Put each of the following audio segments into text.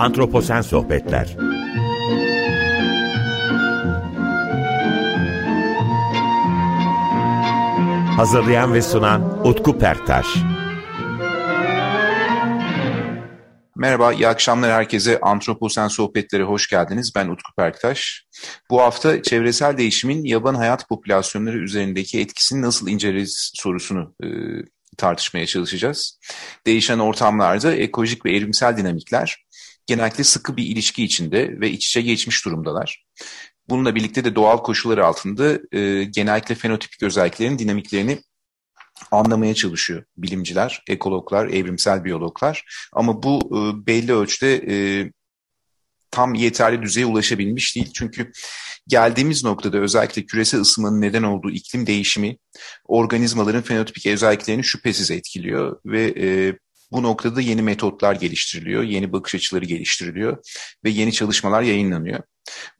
Antroposen Sohbetler Hazırlayan ve sunan Utku Perktaş Merhaba, iyi akşamlar herkese. Antroposen Sohbetleri hoş geldiniz. Ben Utku Perktaş. Bu hafta çevresel değişimin yaban hayat popülasyonları üzerindeki etkisini nasıl inceleriz sorusunu e, tartışmaya çalışacağız. Değişen ortamlarda ekolojik ve evrimsel dinamikler genellikle sıkı bir ilişki içinde ve iç içe geçmiş durumdalar. Bununla birlikte de doğal koşullar altında e, genellikle fenotipik özelliklerin dinamiklerini anlamaya çalışıyor bilimciler, ekologlar, evrimsel biyologlar. Ama bu e, belli ölçüde e, tam yeterli düzeye ulaşabilmiş değil. Çünkü geldiğimiz noktada özellikle küresel ısınmanın neden olduğu iklim değişimi organizmaların fenotipik özelliklerini şüphesiz etkiliyor ve e, bu noktada yeni metotlar geliştiriliyor, yeni bakış açıları geliştiriliyor ve yeni çalışmalar yayınlanıyor.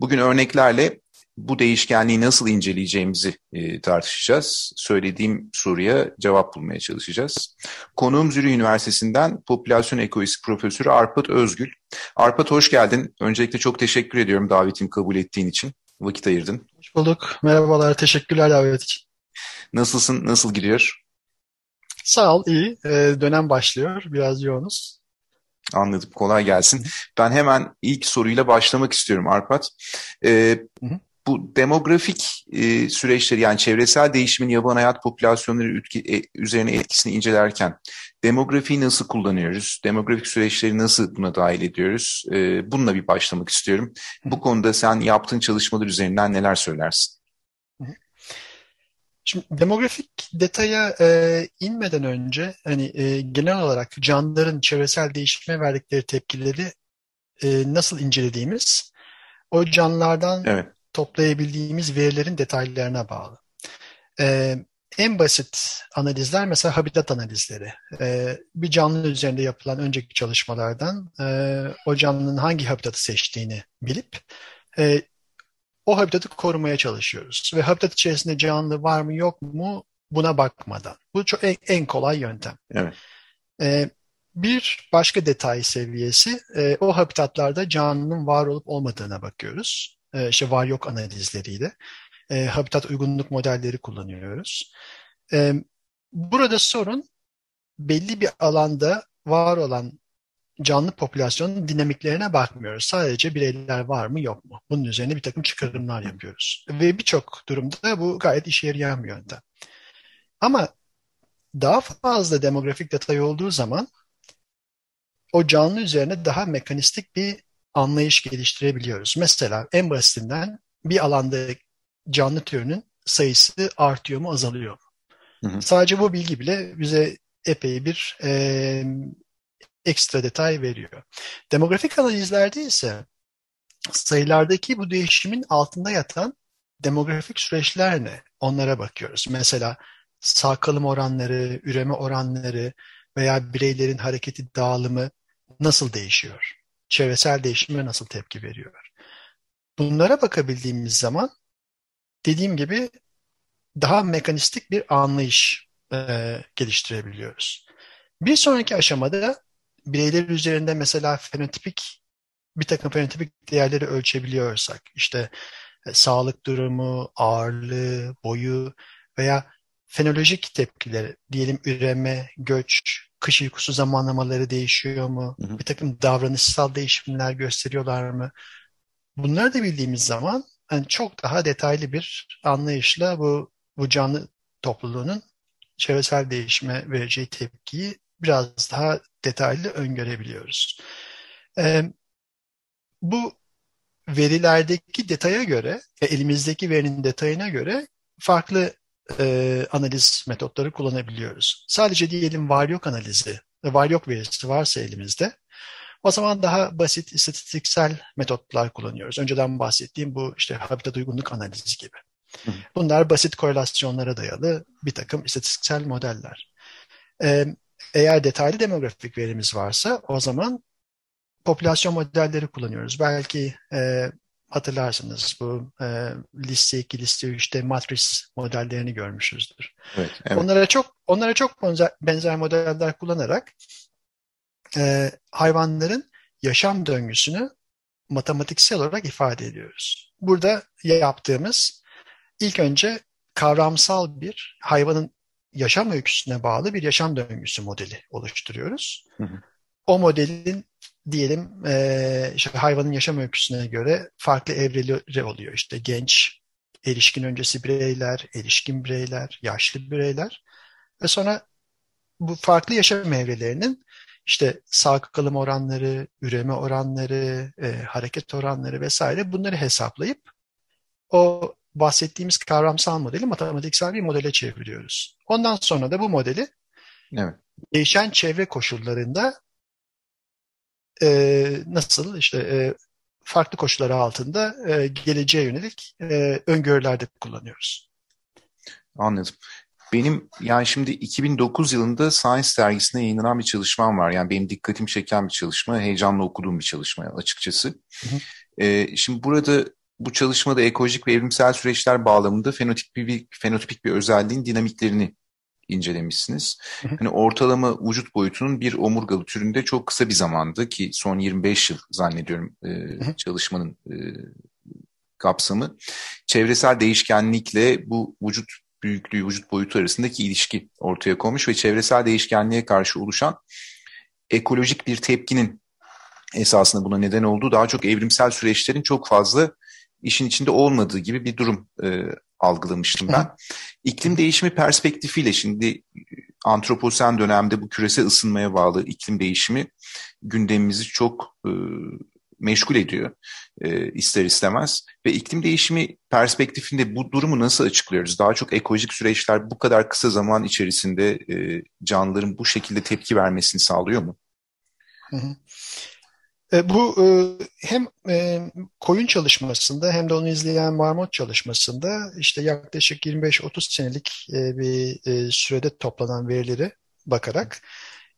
Bugün örneklerle bu değişkenliği nasıl inceleyeceğimizi e, tartışacağız. Söylediğim soruya cevap bulmaya çalışacağız. Konuğum Zürih Üniversitesi'nden Popülasyon Ekolojisi Profesörü Arpat Özgül. Arpat hoş geldin. Öncelikle çok teşekkür ediyorum davetimi kabul ettiğin için. Vakit ayırdın. Hoş bulduk. Merhabalar. Teşekkürler davet için. Nasılsın? Nasıl gidiyor? Sağ ol. iyi. Ee, dönem başlıyor. Biraz yoğunuz. Anladım. Kolay gelsin. Ben hemen ilk soruyla başlamak istiyorum Arpat. Hı hı bu demografik e, süreçleri yani çevresel değişimin yaban hayat popülasyonları ülke, e, üzerine etkisini incelerken demografiyi nasıl kullanıyoruz? Demografik süreçleri nasıl buna dahil ediyoruz? E, bununla bir başlamak istiyorum. Bu konuda sen yaptığın çalışmalar üzerinden neler söylersin? Şimdi demografik detaya e, inmeden önce hani e, genel olarak canlıların çevresel değişime verdikleri tepkileri e, nasıl incelediğimiz o canlılardan evet toplayabildiğimiz verilerin detaylarına bağlı. Ee, en basit analizler mesela habitat analizleri. Ee, bir canlı üzerinde yapılan önceki çalışmalardan e, o canlının hangi habitatı seçtiğini bilip e, o habitatı korumaya çalışıyoruz. Ve habitat içerisinde canlı var mı yok mu buna bakmadan. Bu çok en, en kolay yöntem. Evet. Ee, bir başka detay seviyesi e, o habitatlarda canlının var olup olmadığına bakıyoruz e, işte var yok analizleriyle e, habitat uygunluk modelleri kullanıyoruz. E, burada sorun belli bir alanda var olan canlı popülasyonun dinamiklerine bakmıyoruz. Sadece bireyler var mı yok mu? Bunun üzerine bir takım çıkarımlar yapıyoruz. Ve birçok durumda bu gayet işe yarayan bir yöntem. Ama daha fazla demografik detay olduğu zaman o canlı üzerine daha mekanistik bir anlayış geliştirebiliyoruz. Mesela en basitinden bir alanda canlı türünün sayısı artıyor mu azalıyor mu? Hı hı. Sadece bu bilgi bile bize epey bir e, ekstra detay veriyor. Demografik analizlerde ise sayılardaki bu değişimin altında yatan demografik süreçler ne? Onlara bakıyoruz. Mesela sağ kalım oranları, üreme oranları veya bireylerin hareketi dağılımı nasıl değişiyor? çevresel değişime nasıl tepki veriyor? Bunlara bakabildiğimiz zaman dediğim gibi daha mekanistik bir anlayış e, geliştirebiliyoruz. Bir sonraki aşamada bireyler üzerinde mesela fenotipik bir takım fenotipik değerleri ölçebiliyorsak işte e, sağlık durumu, ağırlığı, boyu veya fenolojik tepkileri diyelim üreme, göç, kış uykusu zamanlamaları değişiyor mu? Hı hı. Bir takım davranışsal değişimler gösteriyorlar mı? Bunları da bildiğimiz zaman yani çok daha detaylı bir anlayışla bu, bu canlı topluluğunun çevresel değişime vereceği tepkiyi biraz daha detaylı öngörebiliyoruz. Ee, bu verilerdeki detaya göre, elimizdeki verinin detayına göre farklı e, analiz metotları kullanabiliyoruz. Sadece diyelim var yok analizi, var yok verisi varsa elimizde o zaman daha basit istatistiksel metotlar kullanıyoruz. Önceden bahsettiğim bu işte habitat uygunluk analizi gibi. Bunlar basit korelasyonlara dayalı bir takım istatistiksel modeller. Ee, eğer detaylı demografik verimiz varsa o zaman popülasyon modelleri kullanıyoruz. Belki e, hatırlarsınız bu e, liste 2, liste 3'te matris modellerini görmüşüzdür. Evet, evet. Onlara çok onlara çok benzer, benzer modeller kullanarak e, hayvanların yaşam döngüsünü matematiksel olarak ifade ediyoruz. Burada yaptığımız ilk önce kavramsal bir hayvanın yaşam öyküsüne bağlı bir yaşam döngüsü modeli oluşturuyoruz. Hı hı. O modelin diyelim e, işte hayvanın yaşam öyküsüne göre farklı evreleri oluyor. İşte genç, erişkin öncesi bireyler, erişkin bireyler, yaşlı bireyler ve sonra bu farklı yaşam evrelerinin işte sağ kalım oranları, üreme oranları, e, hareket oranları vesaire bunları hesaplayıp o bahsettiğimiz kavramsal modeli matematiksel bir modele çeviriyoruz. Ondan sonra da bu modeli evet. değişen çevre koşullarında e, nasıl işte e, farklı koşullar altında e, geleceğe yönelik e, öngörülerde kullanıyoruz. Anladım. Benim yani şimdi 2009 yılında Science dergisinde yayınlanan bir çalışmam var. Yani benim dikkatimi çeken bir çalışma, heyecanla okuduğum bir çalışma açıkçası. Hı hı. Ee, şimdi burada bu çalışmada ekolojik ve evrimsel süreçler bağlamında fenotipik bir, fenotipik bir özelliğin dinamiklerini incelemişsiniz. Hani ortalama vücut boyutunun bir omurgalı türünde çok kısa bir zamandı ki son 25 yıl zannediyorum e, çalışmanın e, kapsamı. Çevresel değişkenlikle bu vücut büyüklüğü, vücut boyutu arasındaki ilişki ortaya konmuş ve çevresel değişkenliğe karşı oluşan ekolojik bir tepkinin esasında buna neden olduğu daha çok evrimsel süreçlerin çok fazla işin içinde olmadığı gibi bir durum e, algılamıştım ben. İklim değişimi perspektifiyle şimdi antroposen dönemde bu küresel ısınmaya bağlı iklim değişimi gündemimizi çok e, meşgul ediyor e, ister istemez. Ve iklim değişimi perspektifinde bu durumu nasıl açıklıyoruz? Daha çok ekolojik süreçler bu kadar kısa zaman içerisinde e, canlıların bu şekilde tepki vermesini sağlıyor mu? Hı hı. E, bu e, hem e, koyun çalışmasında hem de onu izleyen marmot çalışmasında işte yaklaşık 25-30 senelik bir sürede toplanan verileri bakarak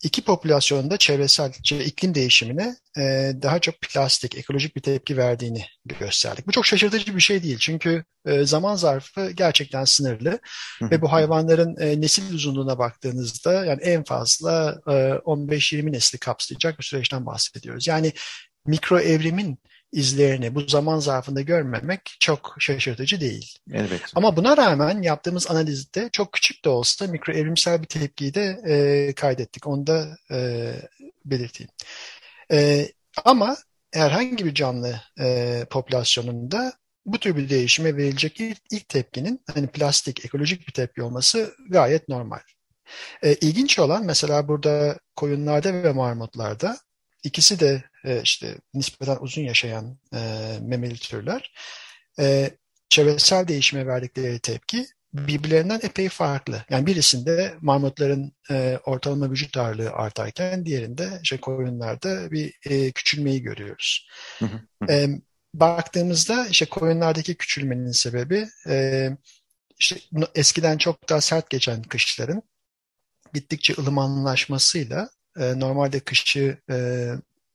iki popülasyonda çevresel iklim değişimine e, daha çok plastik, ekolojik bir tepki verdiğini gösterdik. Bu çok şaşırtıcı bir şey değil. Çünkü e, zaman zarfı gerçekten sınırlı ve bu hayvanların e, nesil uzunluğuna baktığınızda yani en fazla e, 15-20 nesli kapsayacak bir süreçten bahsediyoruz. Yani mikro evrimin izlerini bu zaman zarfında görmemek çok şaşırtıcı değil. Evet. Ama buna rağmen yaptığımız analizde çok küçük de olsa mikro evrimsel bir tepkiyi de e, kaydettik. Onu da e, belirteyim. E, ama herhangi bir canlı e, popülasyonunda bu tür bir değişime verilecek ilk, ilk tepkinin hani plastik, ekolojik bir tepki olması gayet normal. E, ilginç olan mesela burada koyunlarda ve marmotlarda ikisi de e, işte nispeten uzun yaşayan e, memeli türler e, çevresel değişime verdikleri tepki birbirlerinden epey farklı. Yani birisinde marmotların e, ortalama vücut ağırlığı artarken diğerinde işte koyunlarda bir e, küçülmeyi görüyoruz. e, baktığımızda işte koyunlardaki küçülmenin sebebi e, işte eskiden çok daha sert geçen kışların gittikçe ılımanlaşmasıyla e, normalde kışı e,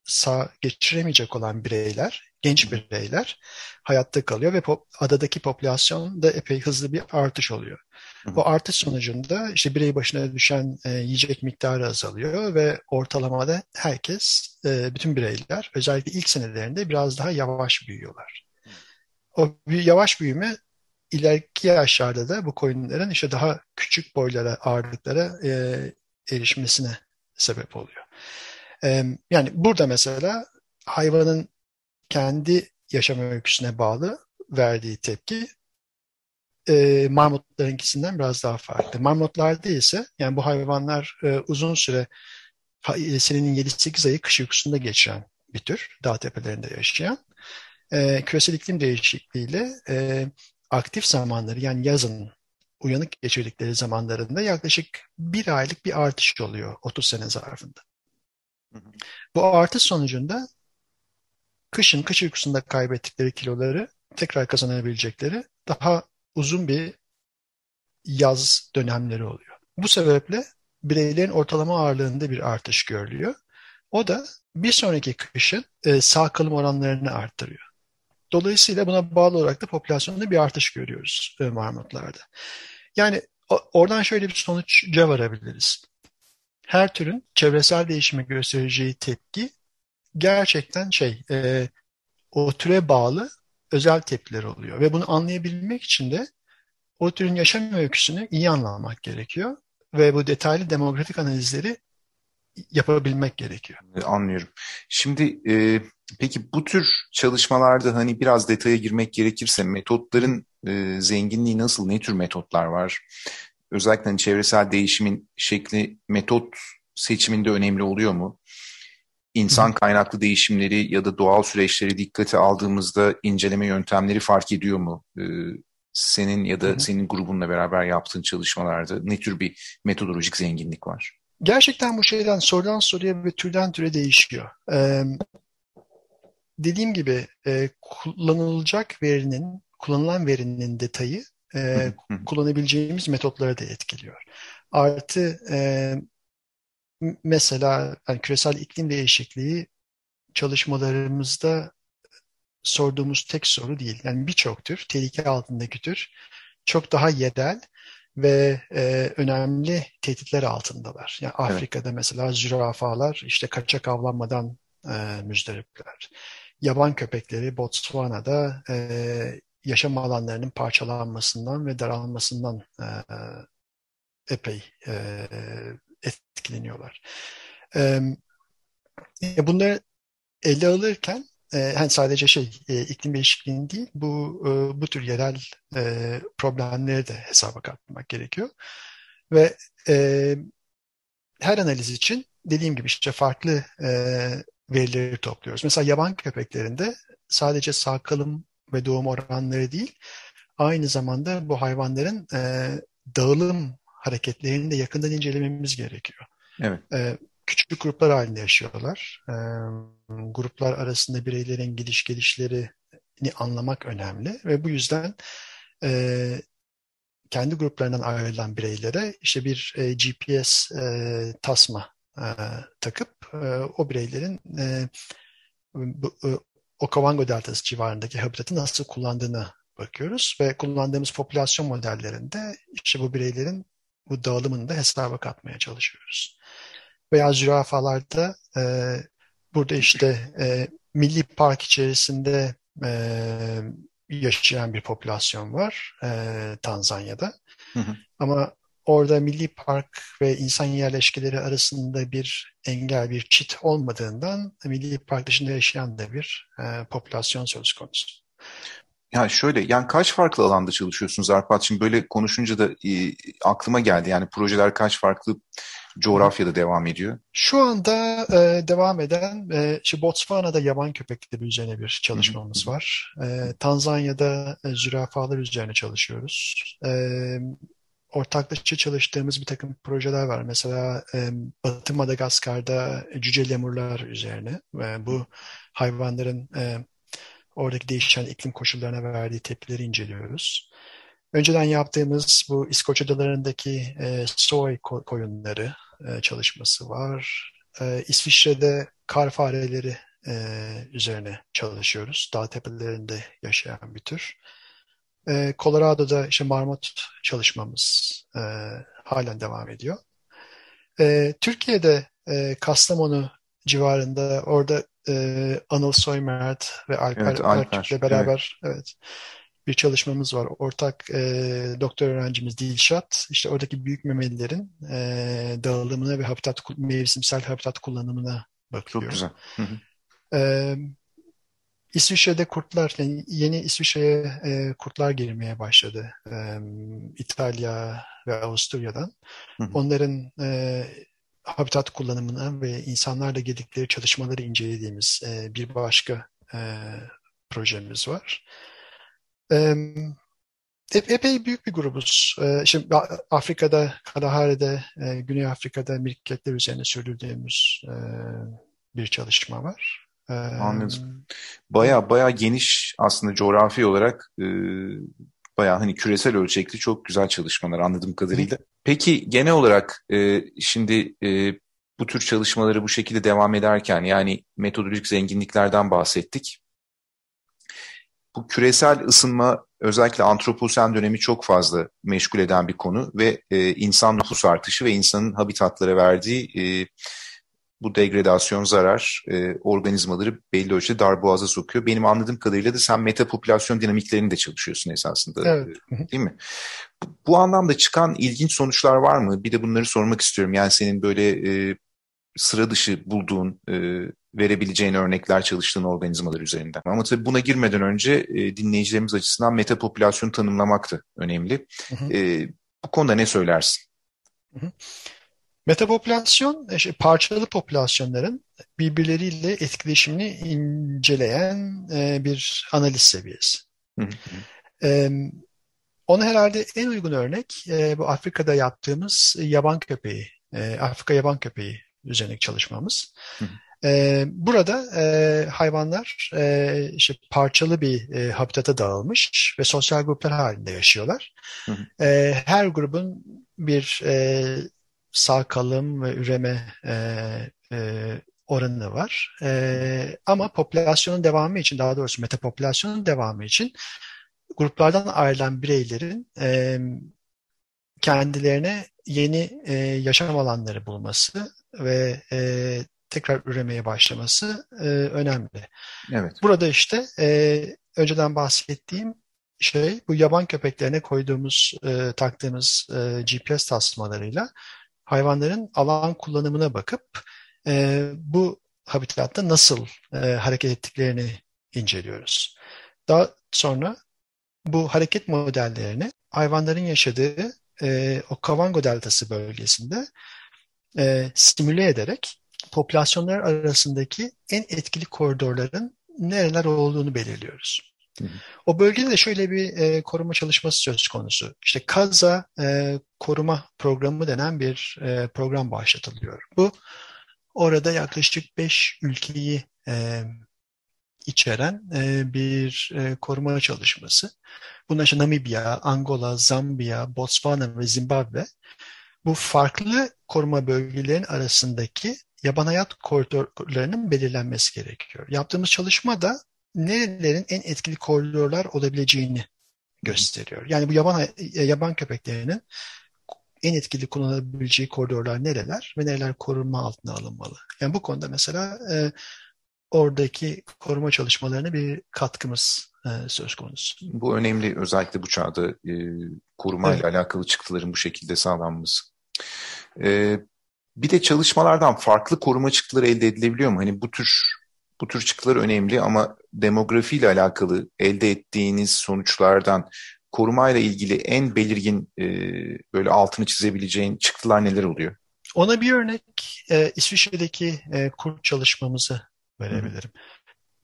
sağ geçiremeyecek olan bireyler, genç bireyler hayatta kalıyor ve pop, adadaki popülasyonda epey hızlı bir artış oluyor. Bu artış sonucunda işte birey başına düşen e, yiyecek miktarı azalıyor ve ortalamada herkes, e, bütün bireyler özellikle ilk senelerinde biraz daha yavaş büyüyorlar. O yavaş büyüme ileriki yaşlarda da bu koyunların işte daha küçük boylara, ağırlıklara e, erişmesine sebep oluyor. E, yani burada mesela hayvanın kendi yaşam öyküsüne bağlı verdiği tepki e, marmutlarınkisinden biraz daha farklı. Marmutlarda ise yani bu hayvanlar e, uzun süre senenin 7-8 ayı kış uykusunda geçiren bir tür. Dağ tepelerinde yaşayan. E, küresel iklim değişikliğiyle e, aktif zamanları yani yazın uyanık geçirdikleri zamanlarında yaklaşık bir aylık bir artış oluyor 30 sene zarfında. Bu artış sonucunda kışın, kış uykusunda kaybettikleri kiloları tekrar kazanabilecekleri daha uzun bir yaz dönemleri oluyor. Bu sebeple bireylerin ortalama ağırlığında bir artış görülüyor. O da bir sonraki kışın e, sağ kalım oranlarını arttırıyor. Dolayısıyla buna bağlı olarak da popülasyonda bir artış görüyoruz e, marmutlarda. Yani oradan şöyle bir sonuca varabiliriz. Her türün çevresel değişime göstereceği tepki gerçekten şey e, o türe bağlı özel tepkiler oluyor. Ve bunu anlayabilmek için de o türün yaşam öyküsünü iyi anlamak gerekiyor. Ve bu detaylı demografik analizleri yapabilmek gerekiyor. Anlıyorum. Şimdi e, peki bu tür çalışmalarda hani biraz detaya girmek gerekirse metotların e, zenginliği nasıl? Ne tür metotlar var? Özellikle hani çevresel değişimin şekli metot seçiminde önemli oluyor mu? İnsan kaynaklı değişimleri ya da doğal süreçleri dikkate aldığımızda inceleme yöntemleri fark ediyor mu? Ee, senin ya da senin grubunla beraber yaptığın çalışmalarda ne tür bir metodolojik zenginlik var? Gerçekten bu şeyden sorudan soruya ve türden türe değişiyor. Ee, dediğim gibi e, kullanılacak verinin, kullanılan verinin detayı e, kullanabileceğimiz metotlara da etkiliyor. Artı e, mesela yani küresel iklim değişikliği çalışmalarımızda sorduğumuz tek soru değil. Yani birçok tür, tehlike altındaki tür çok daha yerel ve e, önemli tehditler altındalar. Yani Afrika'da evet. mesela zürafalar işte kaçak avlanmadan e, müzdaripler. Yaban köpekleri Botswana'da e, yaşam alanlarının parçalanmasından ve daralmasından e, epey e, etkileniyorlar. E, bunları ele alırken e, hani sadece şey iklim değişikliğinin değil bu bu tür yerel e, problemleri de hesaba katmak gerekiyor. Ve her analiz için dediğim gibi işte farklı e, verileri topluyoruz. Mesela yaban köpeklerinde sadece sağ kalım ve doğum oranları değil, aynı zamanda bu hayvanların e, dağılım hareketlerini de yakından incelememiz gerekiyor. Evet. E, küçük gruplar halinde yaşıyorlar. E, gruplar arasında bireylerin gidiş gelişlerini anlamak önemli ve bu yüzden e, kendi gruplarından ayrılan bireylere işte bir e, GPS e, tasma e, takıp e, o bireylerin e, bu, e, Okavango Deltası civarındaki habitatı nasıl kullandığını bakıyoruz ve kullandığımız popülasyon modellerinde işte bu bireylerin bu dağılımını da hesaba katmaya çalışıyoruz. Veya zürafalarda e, burada işte e, milli park içerisinde e, yaşayan bir popülasyon var e, Tanzanya'da. Hı hı. Ama orada milli park ve insan yerleşkeleri arasında bir engel, bir çit olmadığından milli park dışında yaşayan da bir e, popülasyon söz konusu. Yani şöyle, yani kaç farklı alanda çalışıyorsunuz Arpat? Şimdi böyle konuşunca da e, aklıma geldi. Yani projeler kaç farklı coğrafyada devam ediyor? Şu anda e, devam eden, e, işte Botswana'da yaban köpekleri üzerine bir çalışmamız var. E, Tanzanya'da e, zürafalar üzerine çalışıyoruz. E, ortaklaşa çalıştığımız bir takım projeler var. Mesela e, Batı Madagaskar'da cüce lemurlar üzerine. E, bu hayvanların e, oradaki değişen iklim koşullarına verdiği tepkileri inceliyoruz. Önceden yaptığımız bu İskoç adalarındaki e, soy koyunları e, çalışması var. E, İsviçre'de kar fareleri e, üzerine çalışıyoruz. Dağ tepelerinde yaşayan bir tür. E, Colorado'da işte marmot çalışmamız e, halen devam ediyor. E, Türkiye'de e, Kastamonu civarında orada e, Anıl Soymert ve Alper, evet, Alper beraber evet. evet bir çalışmamız var. Ortak e, doktor öğrencimiz Dilşat işte oradaki büyük memelilerin e, dağılımına ve habitat mevsimsel habitat kullanımına bakıyor. Çok güzel. Hı hı. E, İsviçre'de kurtlar, yani yeni İsviçre'ye e, kurtlar girmeye başladı. E, İtalya ve Avusturya'dan. Hı hı. Onların e, habitat kullanımına ve insanlarla girdikleri çalışmaları incelediğimiz e, bir başka e, projemiz var. E, epey büyük bir grubuz. E, şimdi Afrika'da, Kalahari'de, e, Güney Afrika'da mirketler üzerine sürdürdüğümüz e, bir çalışma var. Anladım. Baya baya geniş aslında coğrafi olarak e, baya hani küresel ölçekli çok güzel çalışmalar anladığım kadarıyla. Peki genel olarak e, şimdi e, bu tür çalışmaları bu şekilde devam ederken yani metodolojik zenginliklerden bahsettik. Bu küresel ısınma özellikle antroposen dönemi çok fazla meşgul eden bir konu ve e, insan nüfus artışı ve insanın habitatlara verdiği e, bu degradasyon, zarar e, organizmaları belli ölçüde darboğaza sokuyor. Benim anladığım kadarıyla da sen metapopülasyon dinamiklerini de çalışıyorsun esasında. Evet. Değil mi? Bu, bu anlamda çıkan ilginç sonuçlar var mı? Bir de bunları sormak istiyorum. Yani senin böyle e, sıra dışı bulduğun, e, verebileceğin örnekler çalıştığın organizmalar üzerinden. Ama tabii buna girmeden önce e, dinleyicilerimiz açısından metapopülasyonu tanımlamak da önemli. Hı hı. E, bu konuda ne söylersin? Hı hı. Metapopülasyon, işte parçalı popülasyonların birbirleriyle etkileşimini inceleyen e, bir analiz seviyesi. Hı hı. E, ona herhalde en uygun örnek e, bu Afrika'da yaptığımız yaban köpeği, e, Afrika yaban köpeği üzerindeki çalışmamız. Hı hı. E, burada e, hayvanlar e, işte parçalı bir e, habitata dağılmış ve sosyal gruplar halinde yaşıyorlar. Hı hı. E, her grubun bir e, sağ kalım ve üreme e, e, oranı var. E, ama popülasyonun devamı için, daha doğrusu metapopülasyonun devamı için gruplardan ayrılan bireylerin e, kendilerine yeni e, yaşam alanları bulması ve e, tekrar üremeye başlaması e, önemli. Evet. Burada işte e, önceden bahsettiğim şey bu yaban köpeklerine koyduğumuz, e, taktığımız e, GPS tasmalarıyla hayvanların alan kullanımına bakıp e, bu habitatta nasıl e, hareket ettiklerini inceliyoruz. Daha sonra bu hareket modellerini hayvanların yaşadığı e, o Kavango Deltası bölgesinde e, simüle ederek popülasyonlar arasındaki en etkili koridorların nereler olduğunu belirliyoruz. O bölgede de şöyle bir e, koruma çalışması söz konusu. İşte Kaza e, koruma programı denen bir e, program başlatılıyor. Bu orada yaklaşık 5 ülkeyi e, içeren e, bir e, koruma çalışması. Bunlar işte Namibya, Angola, Zambiya, Botswana ve Zimbabwe. Bu farklı koruma bölgelerinin arasındaki yaban hayat koridorlarının belirlenmesi gerekiyor. Yaptığımız çalışma da nerelerin en etkili koridorlar olabileceğini gösteriyor. Yani bu yaban yaban köpeklerinin en etkili kullanılabileceği koridorlar nereler ve nereler korunma altına alınmalı. Yani bu konuda mesela e, oradaki koruma çalışmalarına bir katkımız e, söz konusu. Bu önemli özellikle bu çağda e, korumayla evet. alakalı çıktıların bu şekilde sağlanması. E, bir de çalışmalardan farklı koruma çıktıları elde edilebiliyor mu? Hani bu tür bu tür çıktılar önemli ama demografiyle alakalı elde ettiğiniz sonuçlardan korumayla ilgili en belirgin e, böyle altını çizebileceğin çıktılar neler oluyor? Ona bir örnek e, İsviçre'deki e, kurt çalışmamızı verebilirim.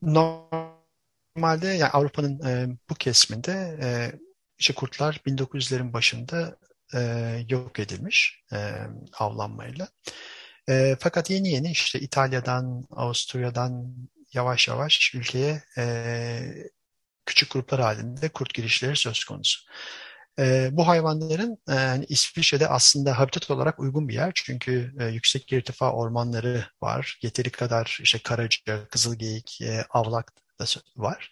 Normalde yani Avrupa'nın e, bu kesiminde e, işte kurtlar 1900'lerin başında e, yok edilmiş e, avlanmayla. E, fakat yeni yeni işte İtalya'dan, Avusturya'dan yavaş yavaş ülkeye e, küçük gruplar halinde kurt girişleri söz konusu. E, bu hayvanların e, hani İsviçre'de aslında habitat olarak uygun bir yer çünkü e, yüksek irtifa ormanları var. Yeteri kadar işte karaca, kızılgeyik, e, avlak da var.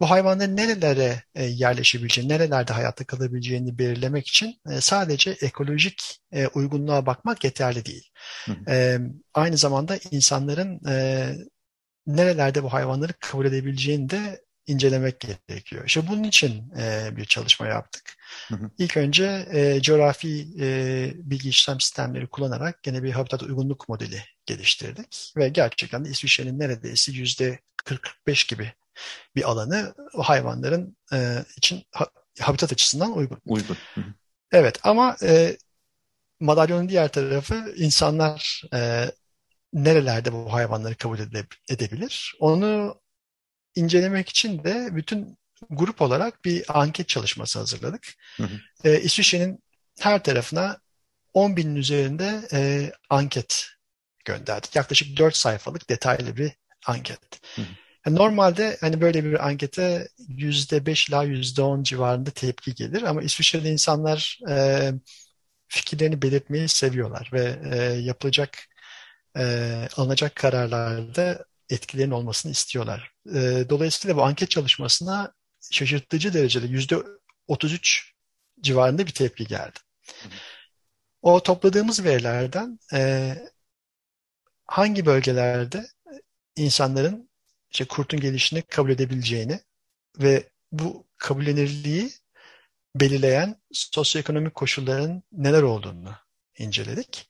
Bu hayvanların nerelere e, yerleşebileceğini, nerelerde hayatta kalabileceğini belirlemek için e, sadece ekolojik e, uygunluğa bakmak yeterli değil. E, aynı zamanda insanların nerelerde bu hayvanları kabul edebileceğini de incelemek gerekiyor. İşte bunun için e, bir çalışma yaptık. Hı hı. İlk önce e, coğrafi e, bilgi işlem sistemleri kullanarak gene bir habitat uygunluk modeli geliştirdik. Ve gerçekten de İsviçre'nin neredeyse yüzde 40-45 gibi bir alanı o hayvanların e, için ha, habitat açısından uygun. Uygun. Hı hı. Evet ama e, madalyonun diğer tarafı insanlar e, nerelerde bu hayvanları kabul edebilir? Onu incelemek için de bütün grup olarak bir anket çalışması hazırladık. Hı hı. E, İsviçre'nin her tarafına 10 binin üzerinde e, anket gönderdik. Yaklaşık 4 sayfalık detaylı bir anket. Hı hı. Normalde hani böyle bir ankete %5 ila %10 civarında tepki gelir ama İsviçre'de insanlar e, fikirlerini belirtmeyi seviyorlar ve e, yapılacak e, alınacak kararlarda etkilerin olmasını istiyorlar. E, dolayısıyla bu anket çalışmasına şaşırtıcı derecede yüzde 33 civarında bir tepki geldi. O topladığımız verilerden e, hangi bölgelerde insanların işte kurtun gelişini kabul edebileceğini ve bu kabullenirliği belirleyen sosyoekonomik koşulların neler olduğunu inceledik.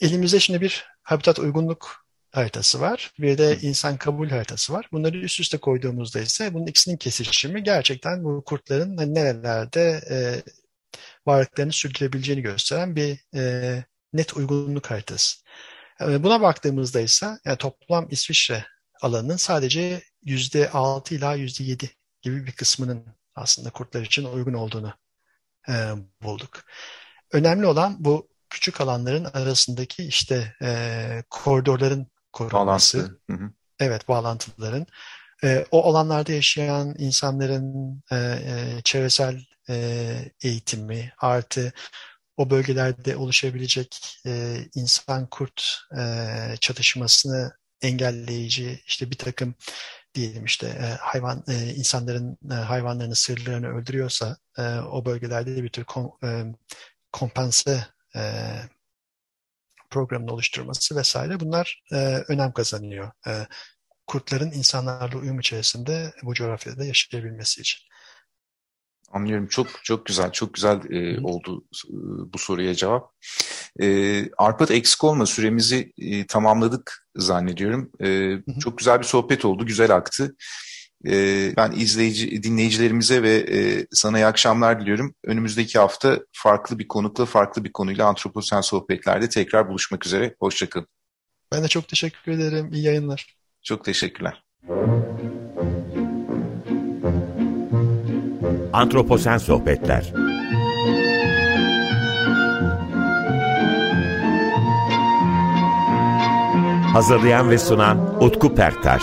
Elimizde şimdi bir habitat uygunluk haritası var. Bir de insan kabul haritası var. Bunları üst üste koyduğumuzda ise bunun ikisinin kesişimi gerçekten bu kurtların hani nerelerde e, varlıklarını sürdürebileceğini gösteren bir e, net uygunluk haritası. E, buna baktığımızda ise yani toplam İsviçre alanının sadece %6 ila %7 gibi bir kısmının aslında kurtlar için uygun olduğunu e, bulduk. Önemli olan bu küçük alanların arasındaki işte e, koridorların korunması. Bağlantı. Hı hı. Evet, bağlantıların. E, o alanlarda yaşayan insanların e, e, çevresel e, eğitimi artı o bölgelerde oluşabilecek e, insan-kurt e, çatışmasını engelleyici işte bir takım diyelim işte e, hayvan e, insanların e, hayvanlarını sırlarını öldürüyorsa e, o bölgelerde de bir tür kom, e, e, programını oluşturması vesaire bunlar e, önem kazanıyor. E, kurtların insanlarla uyum içerisinde bu coğrafyada yaşayabilmesi için. Anlıyorum. Çok çok güzel, çok güzel e, oldu e, bu soruya cevap. E, Arpat eksik olma süremizi e, tamamladık zannediyorum. E, çok güzel bir sohbet oldu, güzel aktı. E, ben izleyici dinleyicilerimize ve e, sana iyi akşamlar diliyorum. Önümüzdeki hafta farklı bir konukla, farklı bir konuyla antroposen sohbetlerde tekrar buluşmak üzere. Hoşçakalın. Ben de çok teşekkür ederim. İyi yayınlar. Çok teşekkürler. Antroposen Sohbetler Hazırlayan ve sunan Utku Perktaş